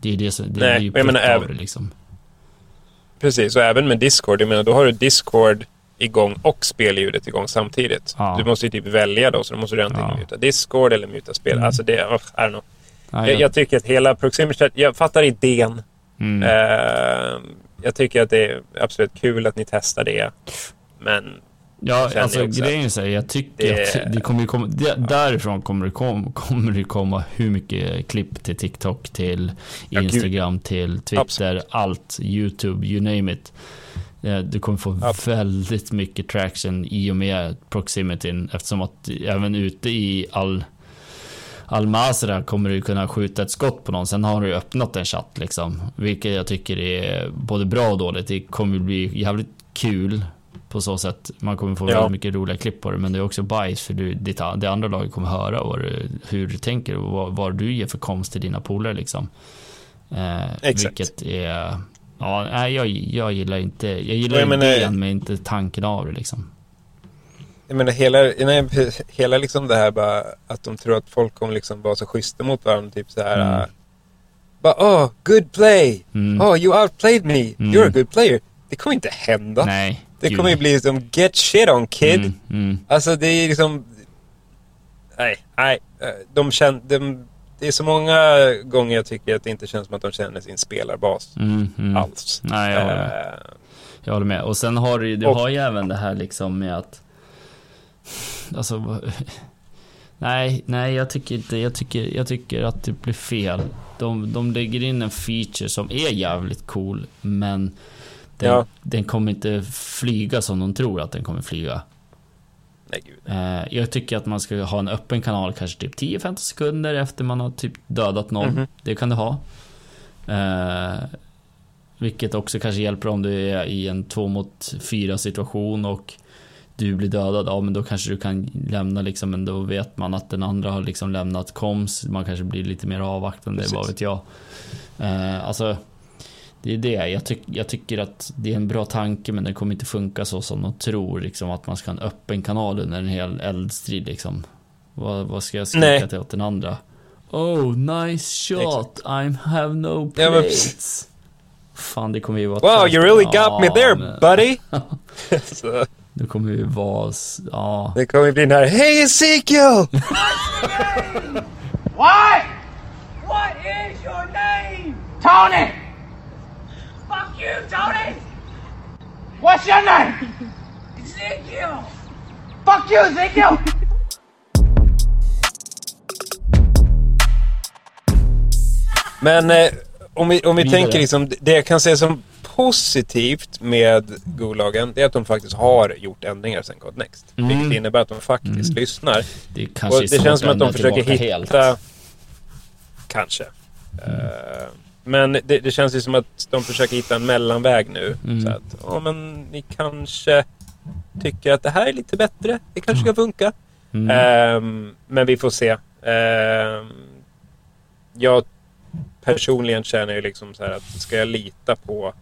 Det är det som, det Nej, är ju jag menar även- liksom. Precis, och även med Discord. Jag menar, då har du Discord igång och spelljudet igång samtidigt. Ja. Du måste ju typ välja då, så då måste du antingen Ja. muta Discord eller muta spel. Mm. Alltså det, oh, I don't know. Nej, Jag, jag tycker att hela Proximity Chat, jag fattar idén. mm. Eh, jag tycker att det är absolut kul att ni testar det. Men Ja, alltså grejen är jag tycker det- att det kommer ju komma, det, därifrån kommer det, kom, kommer det komma hur mycket klipp till TikTok, till Ja. Instagram, till Twitter, Absolut. allt, YouTube, you name it. Eh, Du kommer få Absolut. väldigt mycket traction i och med proximityn eftersom att även ute i all Al-Masra kommer du kunna skjuta ett skott på någon. Sen har du öppnat en chatt liksom. Vilket jag tycker är både bra och dåligt. Det kommer bli jävligt kul på så sätt. Man kommer få Ja. väldigt mycket roliga klipp på det. Men det är också bajs för du, ditt, det andra laget kommer höra du, hur du tänker och vad, vad du ger för komst till dina polare liksom. Eh, Exakt. Vilket är... Ja, nej, jag, jag gillar inte... Jag gillar jag menar- idén men inte tanken av det liksom. Jag menar hela, nej, hela liksom det här bara att de tror att folk kommer liksom vara så schyssta mot varandra. Typ så här. Mm. äh, bara, oh, good play. Mm. Oh, you outplayed me. Mm. You're a good player. Det kommer inte hända. Nej. det kommer ju bli som get shit on kid. Mm, mm. Alltså det är liksom... Nej, nej. eh, De känner... De, det är så många gånger jag tycker att det inte känns som att de känner sin spelarbas Mm, mm. alls. Nej, jag. Eh, Jag håller med. Och sen har du, du Och- har ju även det här liksom med att... Alltså... Nej, nej jag tycker inte, jag tycker, jag tycker att det blir fel. De, de lägger in en feature som är jävligt cool, men den, Ja. den kommer inte flyga som de tror att den kommer flyga. Nej gud. Eh, jag tycker att man ska ha en öppen kanal kanske typ 10-15 sekunder efter man har typ dödat någon. Mhm. Det kan du ha. Eh, vilket också kanske hjälper om du är i en 2 mot 4 situation och du blir dödad. Ja men då kanske du kan lämna liksom, men då vet man att den andra har liksom lämnat koms. Man kanske blir lite mer avvaktande, Precis. vad vet jag. Eh, alltså det är det. Jag, tyck, jag tycker att det är en bra tanke men det kommer inte funka så som de tror. Liksom, att man ska ha en öppen kanal under en hel eldstrid. Liksom. Vad, vad ska jag skrika till åt den andra? Oh, nice shot. I have no Ja, men plates. Fan, det kommer ju vara... Wow, you really Ja, got me there men buddy! så, Det kommer ju vara... Ja. det kommer bli den här Hey Ezekiel! What? What is your name? Tony! You, Tony! What's your name? Ezekiel! Fuck you, Ezekiel! Men eh, om vi, om vi Vidare. tänker liksom, det jag kan säga som positivt med Golagen, det är att de faktiskt har gjort ändringar sen Code Next. Mm. Vilket innebär att de faktiskt lyssnar. Det kanske Och det känns som att de försöker hitta... helt. Kanske. Eh, men det, det känns ju som att de försöker hitta en mellanväg nu. Mm. Så att, ja men ni kanske tycker att det här är lite bättre. Det kanske ska funka. Mm. Ehm, men vi får se. Ehm, jag personligen känner ju liksom så här att ska jag lita på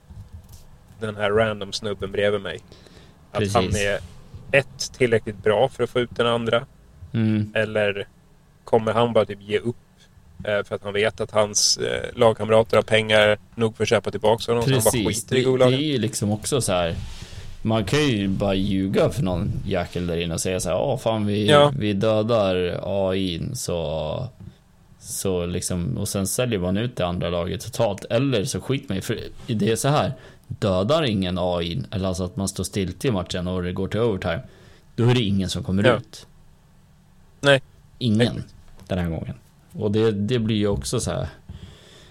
den här random snubben bredvid mig? Att Precis. han är ett, tillräckligt bra för att få ut den andra. Mm. Eller kommer han bara typ ge upp? Eh, För att han vet att hans eh, lagkamrater har pengar nog för att köpa tillbaka honom. Så han bara Precis, skiter det, i det är ju liksom också så här. Man kan ju bara ljuga för någon jäkel där inne och säga så här, ja fan vi, Ja. vi dödar AI så så liksom, och sen säljer man ut det andra laget totalt. Eller så skit mig för det är så här. Dödar ingen AI, eller alltså att man står still till matchen och det går till overtime. Då är det ingen som kommer Ja. ut. Nej. Ingen. Den här gången. Och det, det blir ju också så här.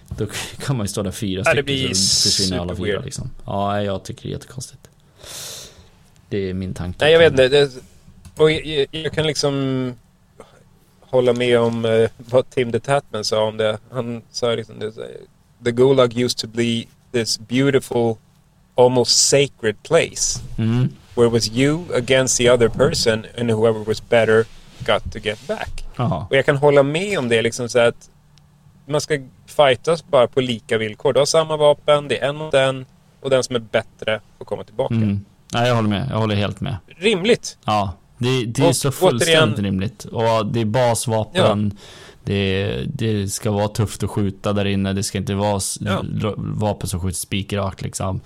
Då kan man ju stå där fyra Ja, det stycken blir så försvinner alla fyra liksom. Ja, jag tycker det är jättekonstigt. Det är min tanke. Nej, jag vet inte. Det, och jag, jag, kan liksom hålla med om eh, vad Tim the Tatman sa om det. Han sa liksom det, The Gulag used to be this beautiful, almost sacred place. Mm. Where it was you against the other person and whoever was better got to get back. Jaha. Och jag kan hålla med om det liksom så att man ska fightas bara på lika villkor. Du har samma vapen, det är en mot en och den som är bättre får komma tillbaka. Mm. Nej, jag håller med. Jag håller helt med. Rimligt. Ja, det, det är Och så återigen- fullständigt rimligt. Och det är basvapen. Det, det ska vara tufft att skjuta där inne. Det ska inte vara Ja. vapen som skjuter spikrakt liksom.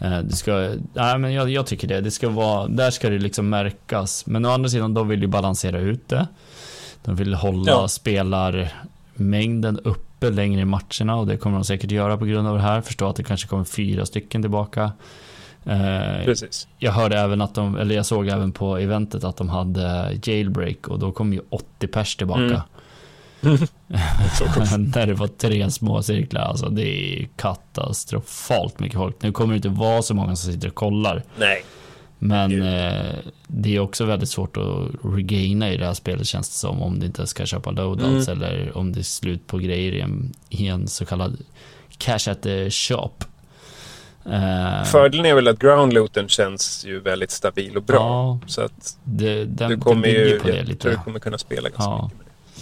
Eh, det ska, nej men jag, jag, tycker det. det ska vara, där ska det liksom märkas. Men å andra sidan, de vill ju balansera ut det. De vill hålla ja. spelarmängden uppe längre i matcherna och det kommer de säkert göra på grund av det här. Förstå att det kanske kommer fyra stycken tillbaka. Eh, Precis. Jag hörde även att de, eller jag såg även på eventet att de hade jailbreak och då kom ju 80 pers tillbaka. Mm. När det var tre små cirklar, alltså det är katastrofalt mycket folk. Nu kommer det inte vara så många som sitter och kollar. Nej. Men eh, det är också väldigt svårt att regaina i det här spelet känns det som. Om du inte ska köpa loadouts mm. eller om det är slut på grejer i en, i en så kallad cash at the shop. Uh, Fördelen är väl att groundlooten känns ju väldigt stabil och bra. Ja, så att det, den, du kommer ju, på det lite. tror du kommer kunna spela ganska ja.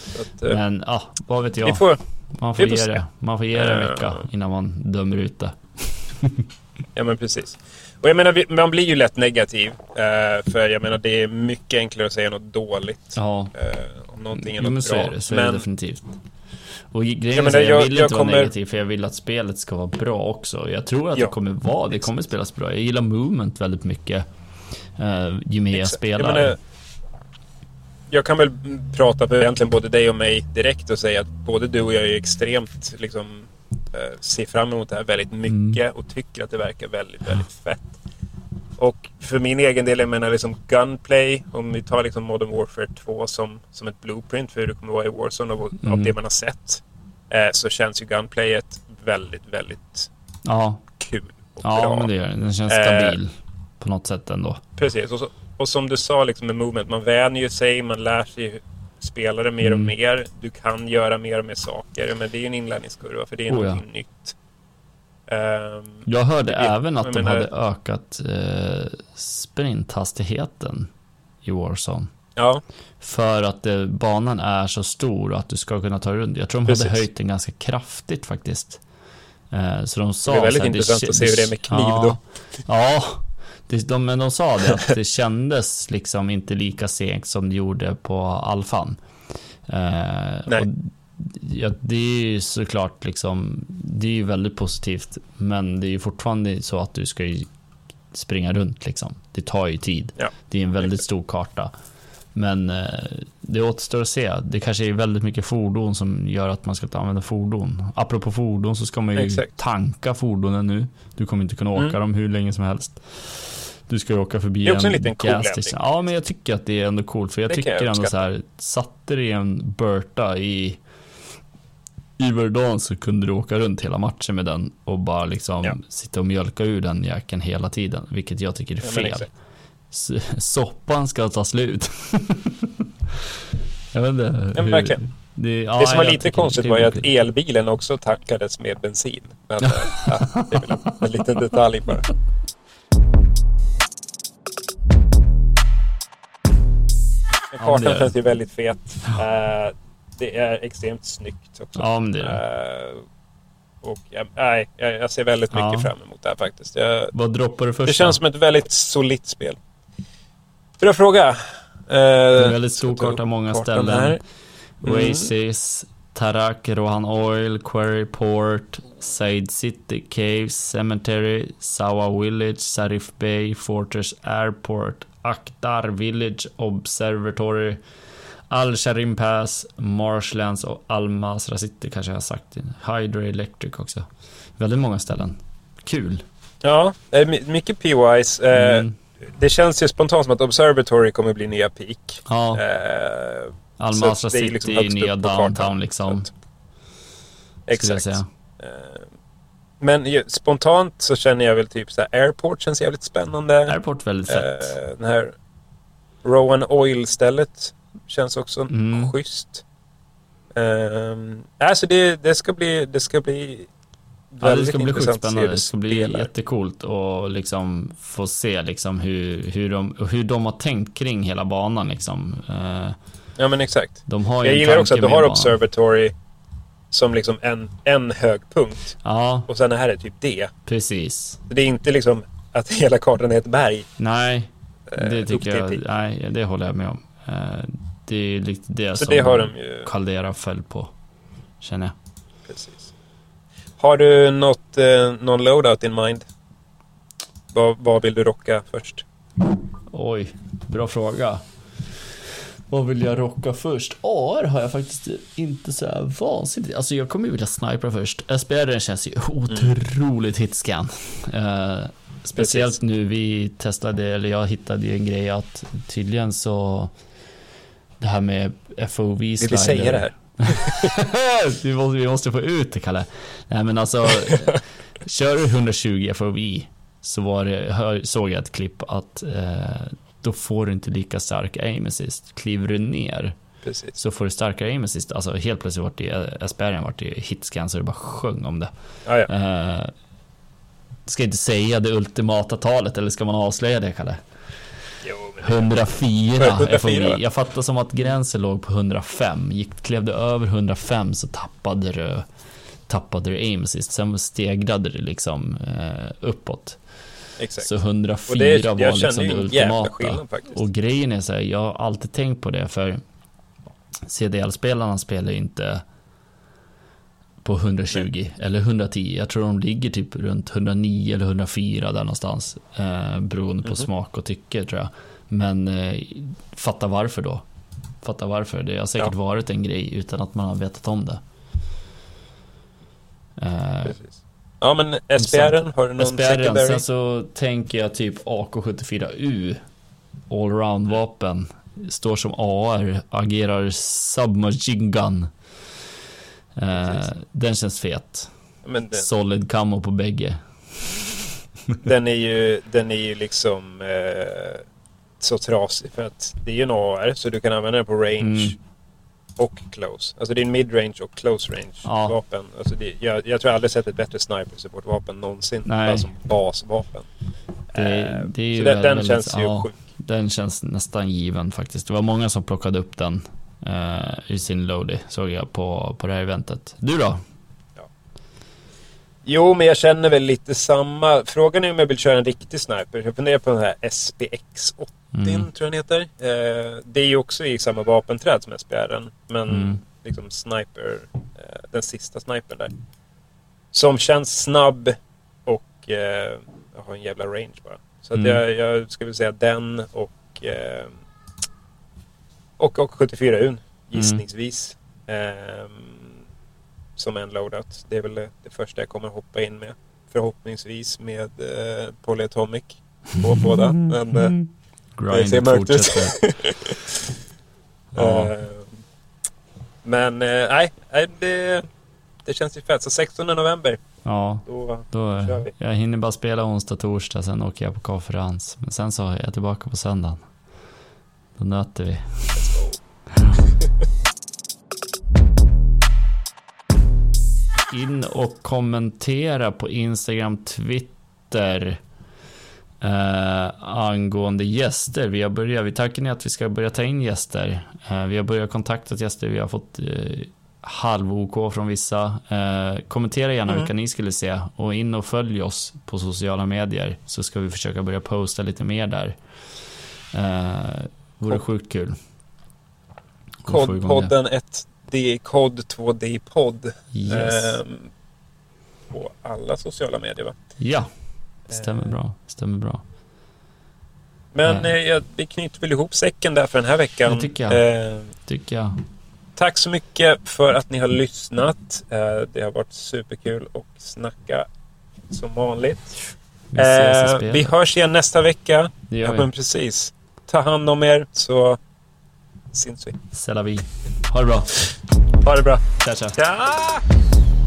mycket att, eh, Men ja, vad vet jag. Får, man, får ge det, man får ge det en vecka innan man dömer ut det. ja men precis. Och jag menar, man blir ju lätt negativ. Uh, för jag menar, det är mycket enklare att säga något dåligt. Ja. Uh, om någonting är något men så bra. Är det, så men, är det definitivt. Och grejen är jag, jag vill jag inte kommer... vara negativ för jag vill att spelet ska vara bra också. Jag tror att ja, det kommer vara, det kommer spelas bra. Jag gillar movement väldigt mycket. Uh, ju mer jag spelar. Jag menar, jag kan väl prata för egentligen både dig och mig direkt och säga att både du och jag är extremt liksom eh, ser fram emot det här väldigt mycket mm. och tycker att det verkar väldigt, väldigt fett. Och för min egen del, jag menar liksom Gunplay, om vi tar liksom Modern Warfare 2 som, som ett blueprint för hur det kommer vara i Warzone av, mm. av det man har sett. Eh, så känns ju Gunplayet väldigt, väldigt ja. kul och ja, bra. Ja, men det gör det. Den känns stabil eh, på något sätt ändå. Precis, och så, och som du sa liksom med movement, man vänjer sig, man lär sig spelare mer och mm. mer. Du kan göra mer och mer saker. Men det är ju en inlärningskurva för det är oh, någonting ja. nytt. Um, jag hörde det, även att de menar, hade ökat eh, sprinthastigheten i Warzone. Ja. För att eh, banan är så stor att du ska kunna ta runt. Jag tror de Precis. hade höjt den ganska kraftigt faktiskt. Eh, så de sa det är väldigt här, intressant det, att se hur det är med kniv ja, då. Ja, det, de, men de sa det att det kändes liksom inte lika segt som det gjorde på alfan. Eh. Och, ja, det är ju såklart liksom, det är ju väldigt positivt, men det är ju fortfarande så att du ska ju springa runt liksom. Det tar ju tid. Ja, det är en väldigt stor karta. Men eh, det återstår att se. Det kanske är väldigt mycket fordon som gör att man ska använda fordon. Apropå fordon så ska man ju Exakt. tanka fordonen nu. Du kommer inte kunna åka mm. dem hur länge som helst. Du ska ju åka förbi det är också en, en liten cool Ja, men jag tycker att det är ändå coolt. För jag det tycker jag ändå så här, satte det i en Berta i i Verdun så kunde du åka runt hela matchen med den och bara liksom ja. sitta och mjölka ur den jäkeln hela tiden, vilket jag tycker är fel. Ja, Soppan ska ta slut. jag vet inte. Ja, hur... verkligen. Det, ja, det som var lite konstigt var ju att elbilen också tankades med bensin. Men ja, det är väl en, en liten detalj bara. Kartan ja, känns ju väldigt fet. Uh, det är extremt snyggt också. Ja, men det är det. Uh, och nej, jag, jag, ser väldigt mycket fram emot det här faktiskt. Jag, Vad droppar du först? Det känns som ett väldigt solitt spel. Bra fråga. Det är en väldigt stor karta, många ställen. Mm. Oasis, Tarak, Rohan Oil, Quarry Port, Said City, Caves, Cemetery, Sawa Village, Sarif Bay, Fortress Airport, Akhtar Village Observatory, Al Sharim Pass, Marshlands och Almasra City kanske jag har sagt. Hydro Electric också. Väldigt många ställen. Kul. Ja, mycket PYs. Eh, mm. Det känns ju spontant som att Observatory kommer bli nya peak. Ja. Eh, Almasra City liksom är nya downtown liksom. Exakt. Eh, men spontant så känner jag väl typ så här, Airport känns jävligt spännande. Airport väldigt fett. Eh, den här Rowan Oil-stället känns också mm. schysst. Um, alltså det, det, ska bli, det ska bli Ja, det ska bli sjukt spännande. Det ska bli jättecoolt att liksom få se liksom hur, hur, de, hur de har tänkt kring hela banan. Liksom. Uh, ja men exakt. Jag gillar också att du har Observatory som liksom en, en hög punkt. Ja. Och sen här är typ det. Precis. Det är inte liksom att hela kartan är ett berg. Nej, eh, det tycker jag. Nej, det håller jag med om. Eh, det är lite det Så som det har de ju... Caldera föll på. Känner jag. Precis. Har du något, eh, någon loadout in mind? vad, vad vill du rocka först? Oj, bra fråga. Vad vill jag rocka först? AR har jag faktiskt inte så här vansinnigt. Alltså jag kommer ju vilja snipa först. SPR känns ju otroligt hitscan. Uh, speciellt Precis. nu vi testade, eller jag hittade ju en grej att tydligen så det här med FOV slider. Vill vi säga det här? vi, måste, vi måste få ut det Kalle. Nej men alltså, kör du 120 FOV så var det, såg jag ett klipp att eh, då får du inte lika stark aim assist. Kliver du ner Precis. så får du starkare aim assist. Alltså helt plötsligt vart det, SPR'n vart det hitscan så det bara sjöng om det. Ah, ja. eh, ska inte säga det ultimata talet eller ska man avslöja det Kalle? 104, 104. Jag fattar som att gränsen låg på 105. Gick, klev du över 105 så tappade du, tappade du aim assist. Sen stegrade det liksom eh, uppåt. Exakt. Så 104 det, var liksom det ultimata. Och grejen är så här, jag har alltid tänkt på det för CDL-spelarna spelar inte på 120 Nej. eller 110. Jag tror de ligger typ runt 109 eller 104 där någonstans. Eh, beroende på mm -hmm. smak och tycke tror jag. Men eh, fatta varför då. Fatta varför. Det har säkert ja. varit en grej utan att man har vetat om det. Eh. Ja men SPR, har du någon SPR? Sen så tänker jag typ AK74U. Allround vapen. Står som AR, agerar submachine gun. Eh, den känns fet. Den... Solid camo på bägge. den är ju, den är ju liksom eh, så trasig för att det är ju en AR så du kan använda den på range mm. och close. Alltså det är en midrange och close range ja. vapen. Alltså det, jag, jag tror jag aldrig sett ett bättre sniper support-vapen någonsin. Bara som basvapen. Det, eh, det är så väldigt, den känns ju ja, sjuk. Den känns nästan given faktiskt. Det var många som plockade upp den eh, i sin loady såg jag på, på det här eventet. Du då? Jo, men jag känner väl lite samma. Frågan är om jag vill köra en riktig sniper. Jag funderar på den här SPX-8. Mm. Din, tror jag den heter. Eh, det är ju också i samma vapenträd som SBR, men mm. liksom sniper, eh, den sista snipern där. Som känns snabb och eh, har en jävla range bara. Så mm. jag, jag skulle säga den och, eh, och, och 74 un mm. gissningsvis. Ehm, som en loadout. Det är väl det, första jag kommer hoppa in med. Förhoppningsvis med eh, Polyatomic på båda. Men, eh, mörkt ut. ja. eh, men eh, nej, det, det känns ju fett. Så 16 november. Ja, då, då kör vi. Jag hinner bara spela onsdag, torsdag, sen åker jag på konferens. Men sen så är jag tillbaka på söndagen. Då nöter vi. in och kommentera på Instagram, Twitter eh, angående gäster. Vi har börjat, vi tackar ni att vi ska börja ta in gäster. Eh, vi har börjat kontakta gäster, vi har fått eh, halv-OK från vissa. Eh, kommentera gärna mm. vilka ni skulle se och in och följ oss på sociala medier så ska vi försöka börja posta lite mer där. Eh, vore sjukt kul. Kodpodden 1 det är kod 2D podd. Yes. Eh, på alla sociala medier va? Ja, stämmer bra. Stämmer bra. Men eh. eh vi knyter väl ihop säcken där för den här veckan. Det tycker jag. Eh, tycker jag. Tack så mycket för att ni har lyssnat. Eh, det har varit superkul att snacka som vanligt. Vi, eh, vi hörs igen nästa vecka. Det gör ja, vi. men precis. Ta hand om er så syns vi. C'est la vie. Ha det bra. Ha det bra. Ciao, ciao. ciao.